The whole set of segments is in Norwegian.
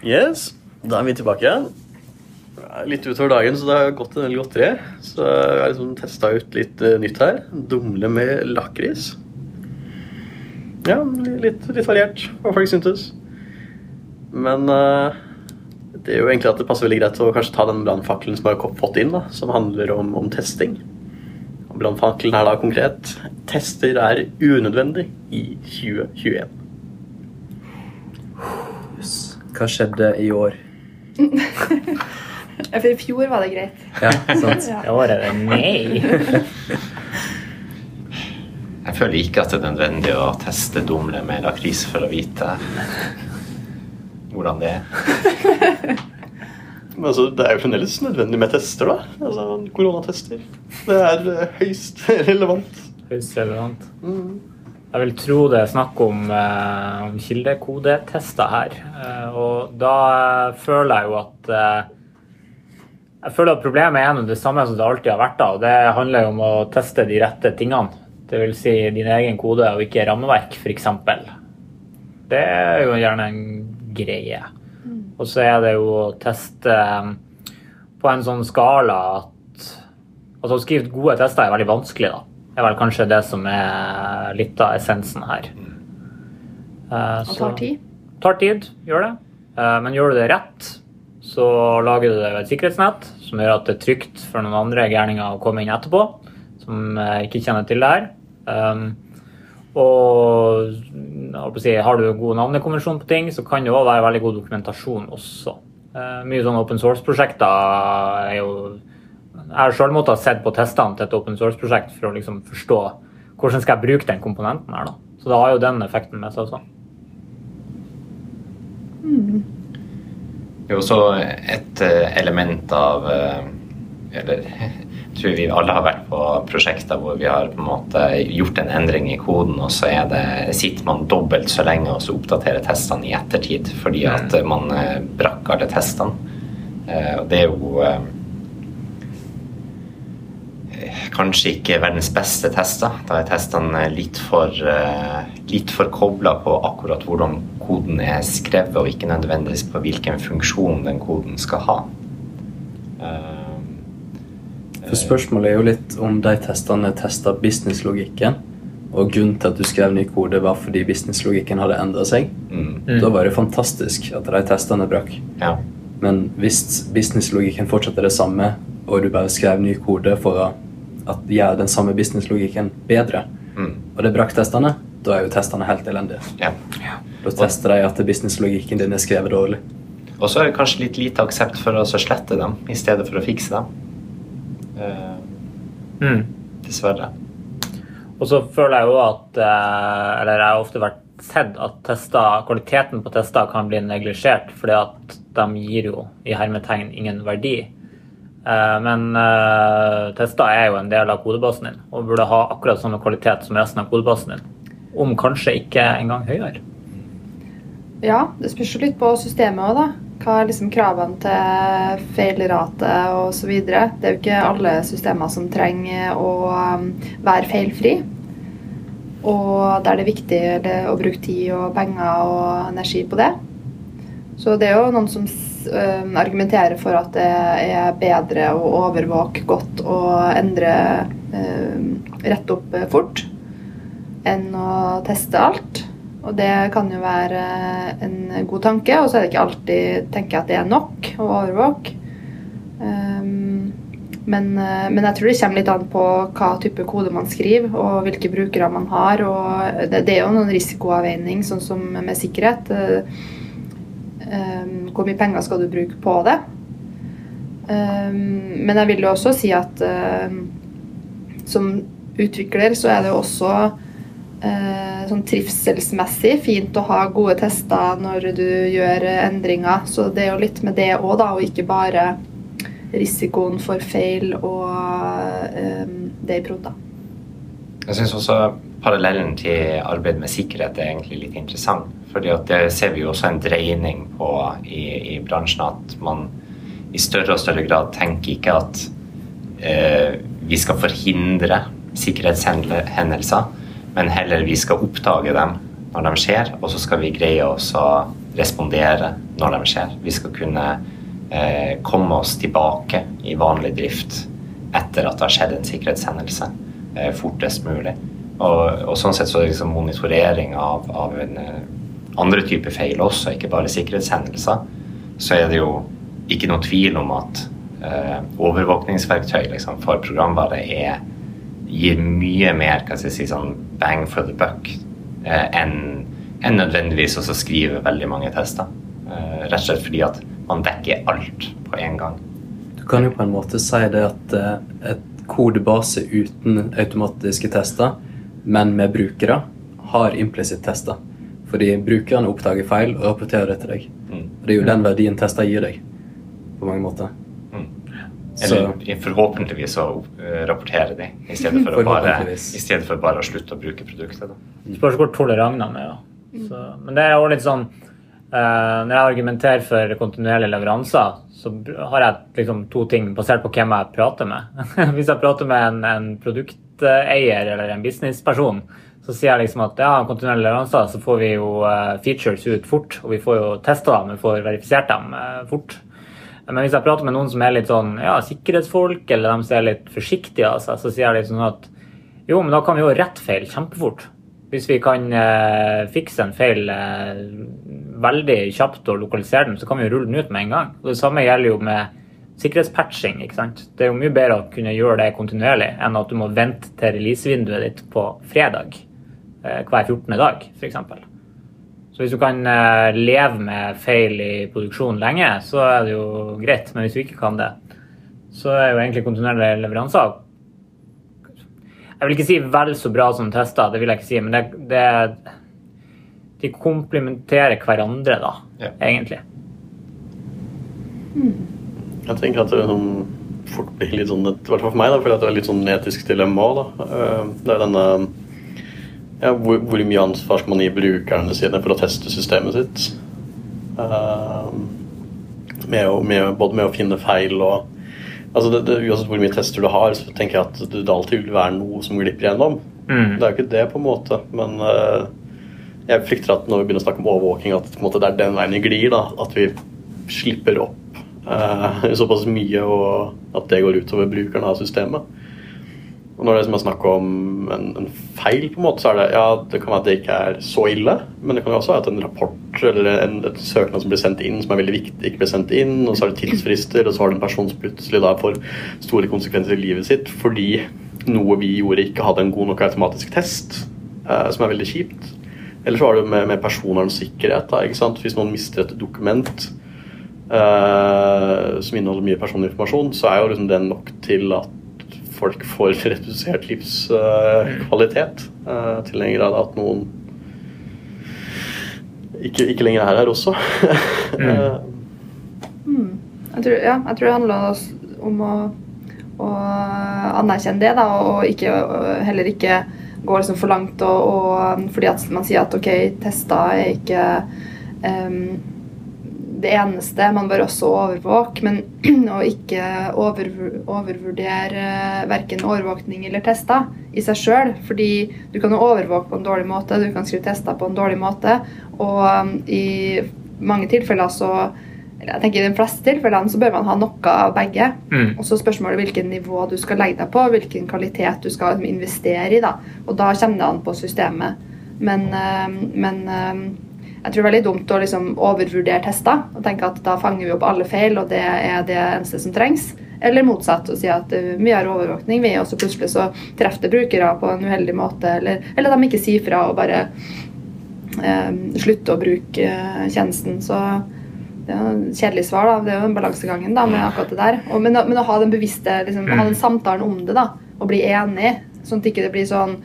Yes, da er vi tilbake igjen. Litt utover dagen, så det har gått en del godteri. Så jeg har liksom testa ut litt uh, nytt her. Dumle med lakris. Ja, litt, litt variert, hva folk syntes. Men uh, det er jo egentlig at det passer veldig greit å kanskje ta den brannfakkelen som har fått inn, da, som handler om, om testing. Brannfakkelen er da konkret tester er unødvendig i 2021. Hva skjedde i år? For i fjor var det greit. Ja, sant? Ja. I år er det nei. Jeg føler ikke at det er nødvendig å teste dumle med lakris for å vite hvordan det er. Men altså, det er jo fremdeles nødvendig med tester, da. Altså, Koronatester. Det er eh, høyst relevant. Høyst relevant. Mm. Jeg vil tro det er snakk om, eh, om kildekodetester her. Eh, og da eh, føler jeg jo at eh, Jeg føler at problemet er det samme som det alltid har vært. da, og Det handler jo om å teste de rette tingene. Dvs. Si din egen kode og ikke rammeverk, f.eks. Det er jo gjerne en greie. Og så er det jo å teste eh, på en sånn skala at Altså å skrive gode tester er veldig vanskelig, da. Er vel kanskje det som er litt av essensen her. Eh, Og tar tid. tar tid, gjør det. Uh, Men gjør du det rett, så lager du et sikkerhetsnett som gjør at det er trygt for noen andre gærninger å komme inn etterpå, som eh, ikke kjenner til det her. Um, og si, har du god navnekonvensjon på ting, så kan det òg være veldig god dokumentasjon også. Uh, mye sånne open source-prosjekter er jo Jeg har sjøl måttet sett på testene til et open source-prosjekt for å liksom forstå hvordan skal jeg bruke den komponenten her. da. Så det har jo den effekten med seg også. Det er også et eh, element av eh, Eller jeg tror vi alle har vært på prosjekter hvor vi har på en måte gjort en endring i koden, og så det, sitter man dobbelt så lenge og så oppdaterer testene i ettertid fordi at eh, man eh, brakk alle testene. Og det er jo eh, kanskje ikke verdens beste tester. Da er testene litt for, eh, litt for kobla på akkurat hvordan koden er skrevet, og ikke nødvendigvis på hvilken funksjon den koden skal ha. Eh, For Spørsmålet er jo litt om de testene testa businesslogikken. Og grunnen til at du skrev ny kode, var fordi businesslogikken hadde endra seg. mm, Da var det fantastisk at de testene brakk. ja. Men hvis businesslogikken fortsatt er det samme, og du bare skrev ny kode for å at gjør den samme businesslogikken bedre, Mm, og det brakk testene, da er jo testene helt elendige. ja. Da tester de at businesslogikken din er skrevet dårlig. Og så er det kanskje litt lite aksept for å slette dem i stedet for å fikse dem. Uh, Mm. dessverre. Og så føler jeg jo at eh, Eller jeg har ofte vært sett at tester, kvaliteten på tester kan bli neglisjert, fordi at de gir jo i hermetegn ingen verdi. Eh, Men tester er jo en del av kodebasen din og burde ha akkurat samme kvalitet som resten av kodebasen din. Om kanskje ikke engang høyere. Ja, det spørs jo litt på systemet òg, da. Hva er liksom kravene til feilrate osv. Det er jo ikke alle systemer som trenger å um, være feilfri. Og da er det viktig å bruke tid og penger og energi på det. Så det er jo noen som argumenterer for at det er bedre å overvåke godt og endre rett rette opp eh, fort enn å teste alt. Og det kan jo være en god tanke, og så er det ikke alltid tenker jeg at det er nok å overvåke. Men, eh, men jeg tror det kommer litt an på hva type kode man skriver, og hvilke brukere man har. Og det, det er jo noen risikoavveining, sånn som med sikkerhet. Um, hvor mye penger skal du bruke på det? Um, men jeg vil jo også si at um, som utvikler så er det jo også uh, sånn trivselsmessig fint å ha gode tester når du gjør endringer. Så det er jo litt med det òg, da, og ikke bare risikoen for feil og um, det i prod. Jeg syns også parallellen til arbeid med sikkerhet er egentlig litt interessant. fordi at det ser vi jo også en dreining på i, i bransjen, at man i større og større grad tenker ikke at eh, vi skal forhindre sikkerhetshendelser, men heller vi skal oppdage dem når de skjer, og så skal vi greie oss å respondere når de skjer. Vi skal kunne eh, komme oss tilbake i vanlig drift etter at det har skjedd en sikkerhetshendelse eh, fortest mulig. Og, og, sånn sett så er liksom monitorering av, av en, eh, andre typer feil også, ikke bare sikkerhetshendelser, så er det jo ikke noe tvil om at eh, overvåkningsverktøy liksom, for programvare er, gir mye mer hva skal jeg si, sånn bang for the buck eh, enn en nødvendigvis å skrive veldig mange tester. Eh, rett og slett fordi at man dekker alt på en gang. Du kan jo på en måte si det at eh, et kodebase uten automatiske tester, men med brukere, har implisitt tester. Fordi brukerne oppdager feil og rapporterer det til deg. Mm. Og det er jo den verdien tester gir deg, på mange måter. Mm. Eller forhåpentligvis å uh, rapportere de, i stedet for, å bare, i stedet for bare å slutte å bruke produktet. Da. Spørs hvor tolerant de er. Så, men det er jo litt sånn Når jeg argumenterer for kontinuerlige leveranser, så har jeg liksom to ting basert på hvem jeg prater med. Hvis jeg prater med en, en produkteier eller en businessperson, så sier jeg liksom at ja, kontinuerlige leveranser, så får vi jo uh, features ut fort. Og vi får jo testa dem, vi får verifisert dem uh, fort. Men hvis jeg prater med noen som er litt sånn ja, sikkerhetsfolk, eller de som er litt forsiktige av seg, så sier jeg liksom at jo, men da kan vi jo rette feil kjempefort. Hvis vi kan eh, fikse en feil veldig kjapt og lokalisere den, så kan vi jo rulle den ut med en gang. Og Det samme gjelder jo med sikkerhetspatching. ikke sant? Det er jo mye bedre å kunne gjøre det kontinuerlig enn at du må vente til releasevinduet ditt på fredag. Eh, hver 14. dag, f.eks. Så hvis du kan eh, leve med feil i produksjonen lenge, så er det jo greit. Men hvis du ikke kan det, så er jo egentlig kontinuerlige leveranser Jeg vil ikke si vel så bra som tester, det vil jeg ikke si, men det, det de komplementerer hverandre, da, ja. egentlig. Jeg tenker at det sånn, fort blir litt sånn, i hvert fall for meg, da, for det er litt sånn etisk dilemma. Da. Eh, det er denne ja, hvor, hvor, mye ansvar skal man gi brukerne sine for å teste systemet sitt? Uh, med å, med, både med å finne feil og altså det, det, Uansett hvor mye tester du har, så tenker jeg at det, det alltid vil være noe som glipper gjennom. Mm. Det er jo ikke det, på en måte, men uh, jeg frykter at når vi begynner å snakke om overvåking, at måte, det er den veien vi glir. da, At vi slipper opp uh, såpass mye, og at det går utover brukerne av systemet. Og når det er snakk om en, en, feil, på en måte, så er det ja, det kan være at det ikke er så ille, men det kan jo også være at en rapport eller en, et søknad som blir sendt inn, som er veldig viktig, ikke blir sendt inn, og så er det tidsfrister, og så har det en person som plutselig da får store konsekvenser i livet sitt fordi noe vi gjorde, ikke hadde en god nok automatisk test, eh, som er veldig kjipt. Eller så har det med, med personvernsikkerhet. Da, ikke sant? Hvis noen mister et dokument eh, som inneholder mye personlig informasjon, så er jo liksom det nok til at folk får redusert livskvalitet uh, uh, til den grad at noen ikke, ikke lenger er her også. mm. mm. Jeg, tror, ja, jeg tror det handler om å, å anerkjenne det, da, og ikke, heller ikke gå liksom for langt. Og, og, fordi at man sier at ok, tester er ikke um, det eneste. Man bør også overvåke, men å ikke over, overvurdere verken overvåkning eller tester i seg sjøl. Fordi du kan jo overvåke på en dårlig måte, du kan skrive tester på en dårlig måte. Og um, i mange tilfeller så eller jeg tenker I de fleste tilfellene så bør man ha noe av begge. Mm. Og så spørsmålet hvilket nivå du skal legge deg på, hvilken kvalitet du skal investere i. da. Og da kommer det an på systemet. Men, um, men jeg tror det er veldig dumt å liksom overvurdere tester og tenke at da fanger vi opp alle feil, og det er det eneste som trengs. Eller motsatt, å si at uh, vi har overvåkning, vi, og så plutselig så treffer det brukere på en uheldig måte. Eller, eller de ikke sier fra og bare eh, slutter å bruke uh, tjenesten. Så det er jo kjedelig svar, da. Det er jo den balansegangen da, med akkurat det der. Og, men, men, å ha den bevisste, liksom, ha den samtalen om det, da, og bli enig, sånn at det ikke blir sånn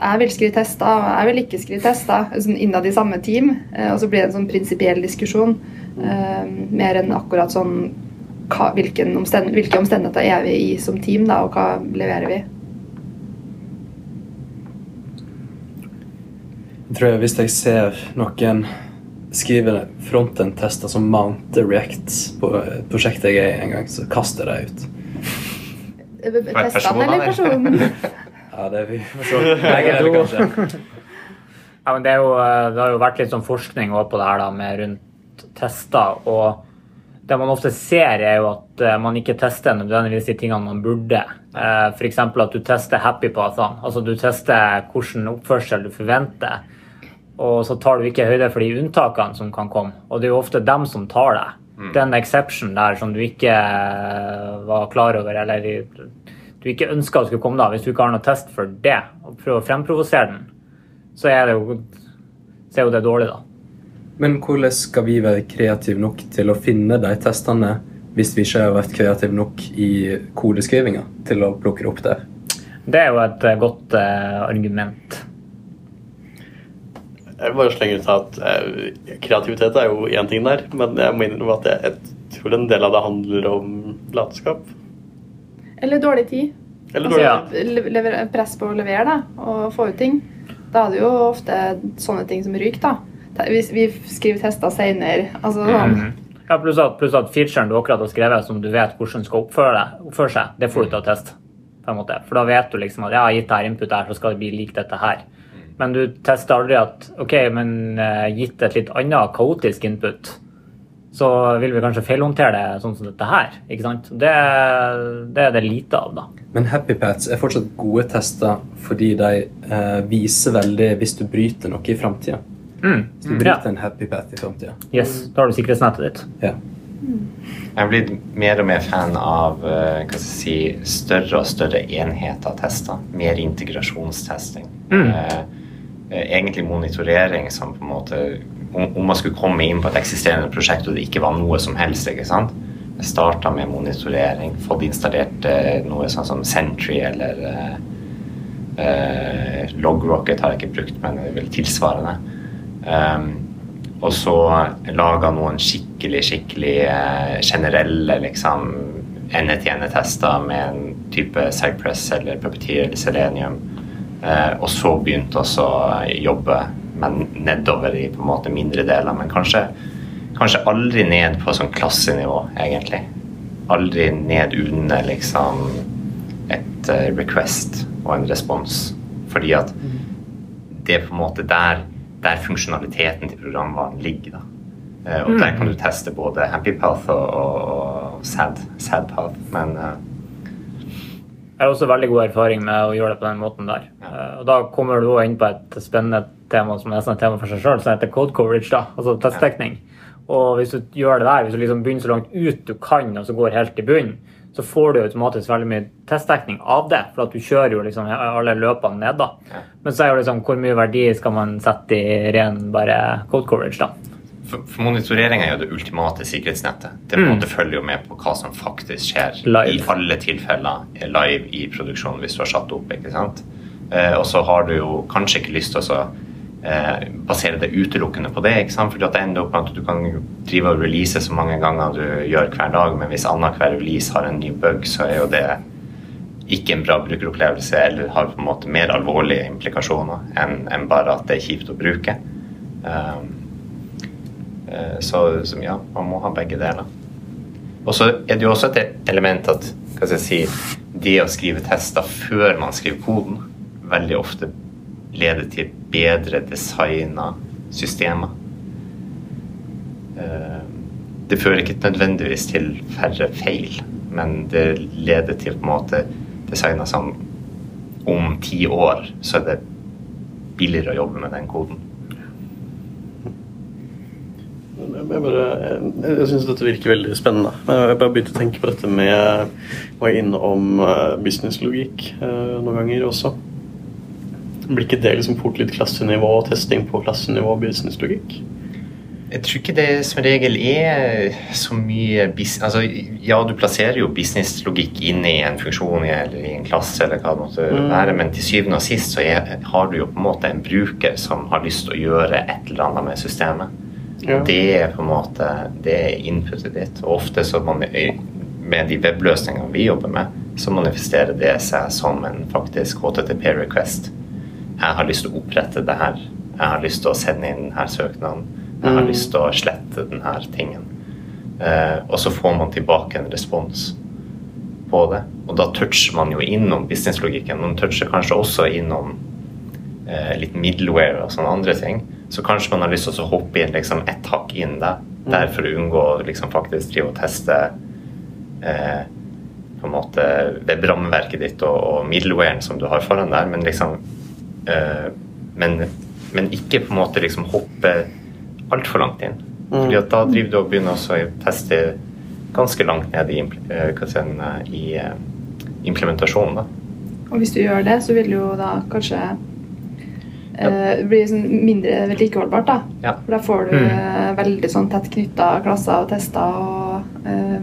jeg vil skrive tester, og jeg vil ikke skrive tester. Sånn innad i samme team. Eh, og så blir det en sånn prinsipiell diskusjon. Eh, mer enn akkurat sånn hva, omstend, hvilke omstendigheter er vi i som team, da, og hva leverer vi. Jeg tror jeg, Hvis jeg ser noen skrive frontend-tester som mounter React på prosjektet jeg er i en gang, så kaster jeg det ut. Testene eller personen? Ja, det er vi for så Begge deler, kanskje. Ja, men det, jo, eh, det har jo vært litt sånn forskning på det her da, med rundt tester. og det man ofte ser, er jo at eh, man ikke tester nødvendigvis de tingene man burde. Eh, F.eks. at du tester happy pathene. Altså du tester hvilken oppførsel du forventer. Og så tar du ikke høyde for de unntakene som kan komme. Og det er jo ofte dem som tar deg. Den exception der som du ikke var klar over, eller du ikke ønska skulle komme da, hvis du ikke har noe test for det, og prøver å fremprovosere den, så er det jo, så er jo det dårlig, da. Men hvordan skal vi være kreative nok til å finne de testene hvis vi ikke har vært kreative nok i kodeskrivinga til å plukke det opp der? Det er jo et eh, godt uh, argument. Jeg vil bare slenge ut at uh, kreativitet er jo én ting der, men jeg må innrømme at jeg, jeg tror en del av det handler om latskap. Eller dårlig tid. Eller Altså, dårlig ja. tid. Le- Press på å levere da, og få ut ting. Da er det jo ofte sånne ting som ryker. da. Hvis vi skriver tester senere altså sånn, Ja, pluss at, pluss at featuren du akkurat har skrevet, som du vet hvordan skal oppføre, deg, oppføre seg, det får du til å teste. På en måte. For da vet du liksom at ja, gitt det her input her, så skal det bli lik dette her. Men du tester aldri at ok, men eh, gitt et litt annet kaotisk input, så vil vi kanskje feilhåndtere det sånn som dette her. ikke sant? Det, det er det lite av, da. Men Happy Pats er fortsatt gode tester fordi de eh, viser veldig hvis du bryter noe i framtida. Mm. Hvis du Ja. bryter en Happy Pat i framtida. Yes, da har du sikkerhetsnettet ditt. Ja. Jeg er blitt mer og mer fan av eh, hva skal jeg si, større og større enheter av tester. Mer integrasjonstesting. Mm. Eh, eh, egentlig monitorering som på en måte om, man skulle komme inn på et eksisterende prosjekt og det ikke var noe som helst. ikke sant? Jeg starta med monitorering, fått installert eh, noe sånn som Sentry eller eh, eh, Logrocket har jeg ikke brukt, men det er vel tilsvarende. Um, og så laga noen skikkelig, skikkelig eh, generelle liksom ende-til-ende-tester med en type Cypress eller Puppeteer eller Selenium. Eh, og så begynte også å jobbe men nedover i på en måte mindre deler. Men kanskje, kanskje aldri ned på sånn klassenivå, egentlig. Aldri ned under liksom et eh, request og en respons. Fordi at det er på en måte der, der funksjonaliteten til programvaren ligger. da. Eh, og der kan du teste både happy path og, og, sad, sad path. Men uh... Jeg har også veldig god erfaring med å gjøre det på den måten der. Og da kommer du også inn på et spennende tema som er et tema for seg sjøl, som heter code coverage, da, altså testdekning. Og hvis du gjør det der, hvis du liksom begynner så langt ut du kan, og så går helt i bunnen, så får du automatisk veldig mye testdekning av det, for at du kjører jo liksom alle løpene ned, da. Men så er jo liksom hvor mye verdi skal man sette i ren bare code coverage, da. for, for monitorering er jo det ultimate sikkerhetsnettet. Det mm. følger jo med på hva som faktisk skjer Live. i alle tilfeller er live i produksjonen hvis du har satt opp. ikke sant? Eh, og så har du jo kanskje ikke lyst til å så, eh, basere det utelukkende på det. ikke sant? Fordi at det ender opp med at du kan drive og release så mange ganger du gjør hver dag, men hvis annenhver release har en ny bug, så er jo det ikke en bra brukeropplevelse eller har på en måte mer alvorlige implikasjoner enn en bare at det er kjipt å bruke. Um, eh, så, så ja, man må ha begge deler. Og så er det jo også et element at hva skal jeg si, det å skrive tester før man skriver koden, veldig ofte leder til bedre designa systemer. Eh, Det fører ikke nødvendigvis til færre feil, men det leder til på en måte designa som om ti år så er det billigere å jobbe med den koden. Jeg, bare, jeg, jeg syns dette virker veldig spennende. Jeg bare begynte å tenke på dette med Var innom uh, businesslogikk eh, noen ganger også. Blir ikke det liksom fort litt klassenivå og testing på klassenivå og businesslogikk? Jeg tror ikke det som regel er så mye business... altså, Ja, du plasserer jo businesslogikk inne i en funksjon eller i en klasse, eller hva det måtte Mm. være, men til syvende og sist så er, har du jo på en måte en bruker som har lyst til å gjøre et eller annet med systemet. Ja. Det er på en måte det er inputet ditt. Og ofte så man, med de webløsningene vi jobber med, så manifesterer det seg som en faktisk HTTP request. Jeg har lyst til å opprette det her. Jeg har lyst til å sende inn denne søknaden. Jeg har Mm. lyst til å slette denne tingen. Eh, og så får man tilbake en respons på det. Og da toucher man jo innom businesslogikken. Man toucher kanskje også innom eh, litt middleware og sånne andre ting, så kanskje man har lyst til å hoppe inn liksom ett hakk inn der, der for å unngå å liksom faktisk drive og teste eh, på en måte web-rammeverket ditt og, og middlewaren som du har foran der, men liksom men, men ikke på en måte liksom hoppe altfor langt inn. Fordi at da driver du og begynner også å teste ganske langt ned i, eh, eh, i eh, implementasjonen. da. Og hvis du gjør det, så vil jo da kanskje eh, bli sånn mindre vedlikeholdbart. da. Ja. For da får du Mm. eh, veldig sånn tett knytta klasser og tester. og eh,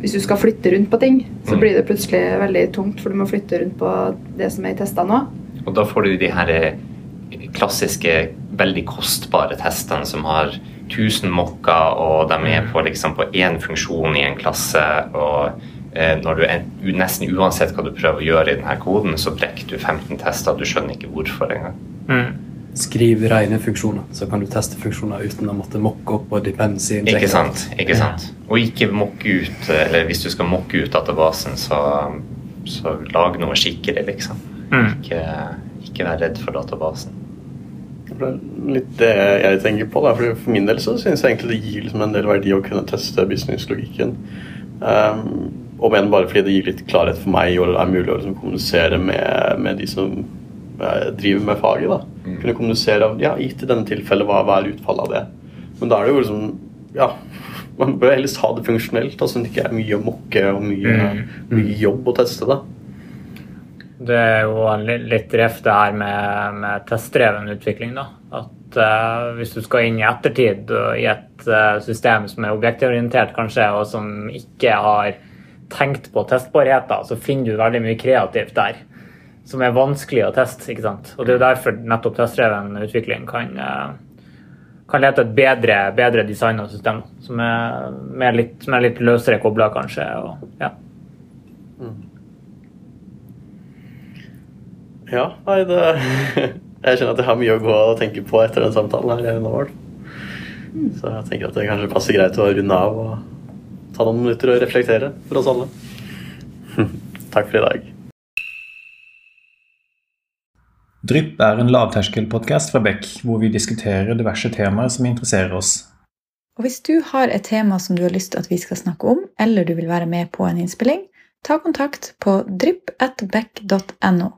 Hvis du skal flytte rundt på ting, så Mm. blir det plutselig veldig tungt, for du må flytte rundt på det som er i testene òg. Og da får du de her eh, klassiske, veldig kostbare testene som har 1000 mokker, og de er på liksom på én funksjon i en klasse. og eh, når du Nesten uansett hva du prøver å gjøre i denne koden, så brekker du 15 tester. Du skjønner ikke hvorfor engang. Mm. Skriv rene funksjoner, så kan du teste funksjoner uten å måtte mokke opp og dependency. Ikke sant? ikke sant? Og ikke mokke ut, eller hvis du skal mokke ut databasen, så, så lag noe skikkelig, liksom. Mm. Ikke, ikke vær redd for databasen. Det er litt det jeg tenker på. Da. For min del så synes jeg egentlig det gir liksom en del verdi å kunne teste businesslogikken. Um, om enn bare fordi det gir litt klarhet for meg og det er mulig å liksom kommunisere med, med de som eh, driver med faget. da. Mm. Kunne kommunisere av, ja, gitt i denne tilfellet, hva, hva er utfallet av det? Men da er det jo liksom Ja, man bør helst ha det funksjonelt, så det ikke er mye å mokke og mye, mye jobb å teste. da. Det er jo li- litt ref det her med, med testdreven utvikling. da. At uh, Hvis du skal inn i ettertid i et uh, system som er objektorientert, kanskje, og som ikke har tenkt på testbarheter, så finner du veldig mye kreativt der som er vanskelig å teste. ikke sant? Og Det er jo derfor nettopp testdreven utvikling kan, eh, kan lete et bedre, bedre designa system som er, litt, som litt løsere kobla, kanskje. og ja. Ja, nei, det Jeg kjenner at jeg har mye å gå og tenke på etter den samtalen her nå. Så jeg tenker at det kanskje passer greit å runde av og ta noen minutter og reflektere for oss alle. Takk for i dag. Drypp er en lavterskelpodkast fra Beck, hvor vi diskuterer diverse temaer som interesserer oss. Og hvis du har et tema som du har lyst til at vi skal snakke om, eller du vil være med på en innspilling, ta kontakt på drypp.beck.no.